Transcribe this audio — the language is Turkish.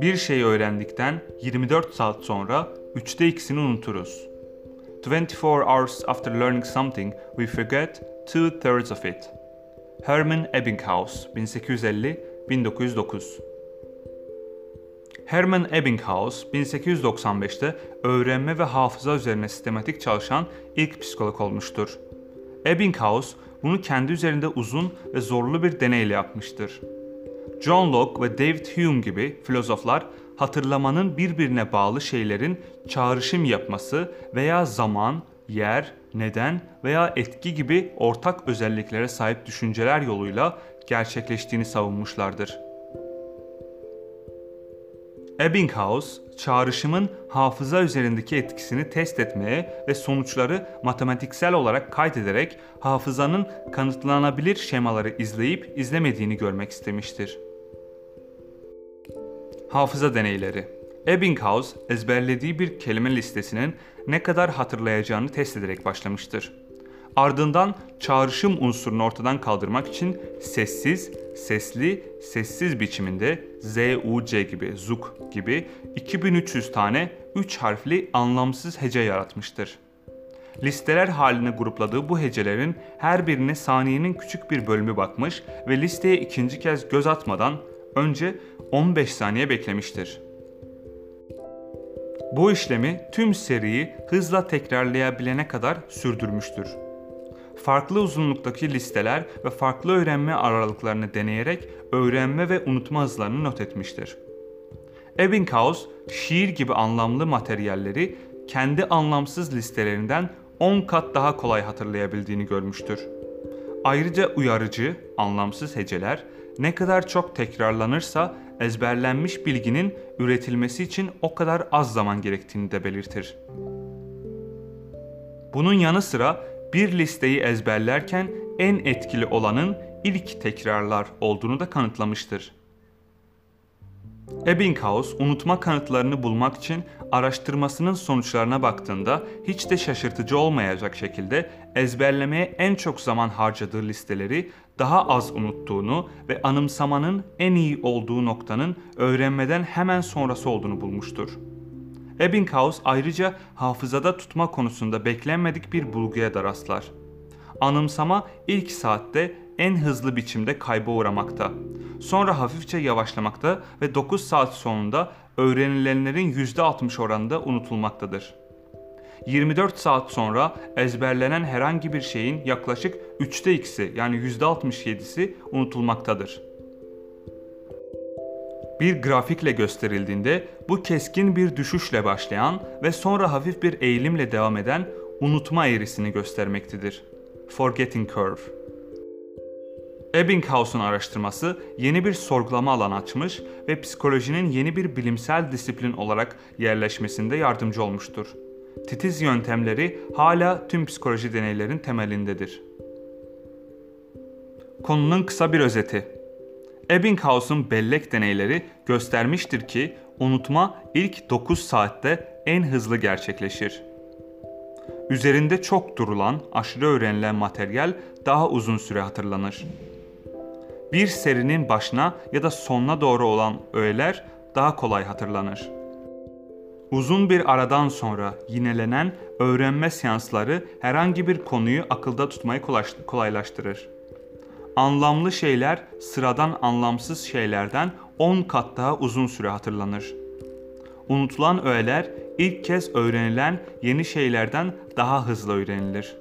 Bir şeyi öğrendikten 24 saat sonra üçte ikisini unuturuz. 24 hours after learning something, we forget two thirds of it. Herman Ebbinghaus, 1850-1909 Herman Ebbinghaus 1895'te öğrenme ve hafıza üzerine sistematik çalışan ilk psikolog olmuştur. Ebbinghaus bunu kendi üzerinde uzun ve zorlu bir deneyle yapmıştır. John Locke ve David Hume gibi filozoflar hatırlamanın birbirine bağlı şeylerin çağrışım yapması veya zaman, yer, neden veya etki gibi ortak özelliklere sahip düşünceler yoluyla gerçekleştiğini savunmuşlardır. Ebbinghaus, çağrışımın hafıza üzerindeki etkisini test etmeye ve sonuçları matematiksel olarak kaydederek hafızanın kanıtlanabilir şemaları izleyip izlemediğini görmek istemiştir. Hafıza deneyleri Ebbinghaus ezberlediği bir kelime listesinin ne kadar hatırlayacağını test ederek başlamıştır. Ardından çağrışım unsurunu ortadan kaldırmak için sessiz, sesli, sessiz biçiminde Z, U, C gibi, ZUK gibi 2300 tane 3 harfli anlamsız hece yaratmıştır. Listeler haline grupladığı bu hecelerin her birine saniyenin küçük bir bölümü bakmış ve listeye ikinci kez göz atmadan önce 15 saniye beklemiştir. Bu işlemi tüm seriyi hızla tekrarlayabilene kadar sürdürmüştür. Farklı uzunluktaki listeler ve farklı öğrenme aralıklarını deneyerek öğrenme ve unutma hızlarını not etmiştir. Ebbinghaus, şiir gibi anlamlı materyalleri kendi anlamsız listelerinden 10 kat daha kolay hatırlayabildiğini görmüştür. Ayrıca uyarıcı, anlamsız heceler ne kadar çok tekrarlanırsa ezberlenmiş bilginin üretilmesi için o kadar az zaman gerektiğini de belirtir. Bunun yanı sıra bir listeyi ezberlerken en etkili olanın ilk tekrarlar olduğunu da kanıtlamıştır. Ebbinghaus unutma kanıtlarını bulmak için araştırmasının sonuçlarına baktığında hiç de şaşırtıcı olmayacak şekilde ezberlemeye en çok zaman harcadığı listeleri daha az unuttuğunu ve anımsamanın en iyi olduğu noktanın öğrenmeden hemen sonrası olduğunu bulmuştur. Ebbinghaus ayrıca hafızada tutma konusunda beklenmedik bir bulguya da rastlar. Anımsama ilk saatte en hızlı biçimde kayba uğramakta. Sonra hafifçe yavaşlamakta ve 9 saat sonunda öğrenilenlerin %60 oranında unutulmaktadır. 24 saat sonra ezberlenen herhangi bir şeyin yaklaşık 3'te 2'si yani %67'si unutulmaktadır. Bir grafikle gösterildiğinde bu keskin bir düşüşle başlayan ve sonra hafif bir eğilimle devam eden unutma eğrisini göstermektedir. Forgetting Curve Ebbinghaus'un araştırması yeni bir sorgulama alanı açmış ve psikolojinin yeni bir bilimsel disiplin olarak yerleşmesinde yardımcı olmuştur. Titiz yöntemleri hala tüm psikoloji deneylerin temelindedir. Konunun kısa bir özeti. Ebbinghaus'un bellek deneyleri göstermiştir ki unutma ilk 9 saatte en hızlı gerçekleşir. Üzerinde çok durulan, aşırı öğrenilen materyal daha uzun süre hatırlanır. Bir serinin başına ya da sonuna doğru olan öğeler daha kolay hatırlanır. Uzun bir aradan sonra yinelenen öğrenme seansları herhangi bir konuyu akılda tutmayı kolaylaştırır. Anlamlı şeyler sıradan anlamsız şeylerden 10 kat daha uzun süre hatırlanır. Unutulan öğeler ilk kez öğrenilen yeni şeylerden daha hızlı öğrenilir.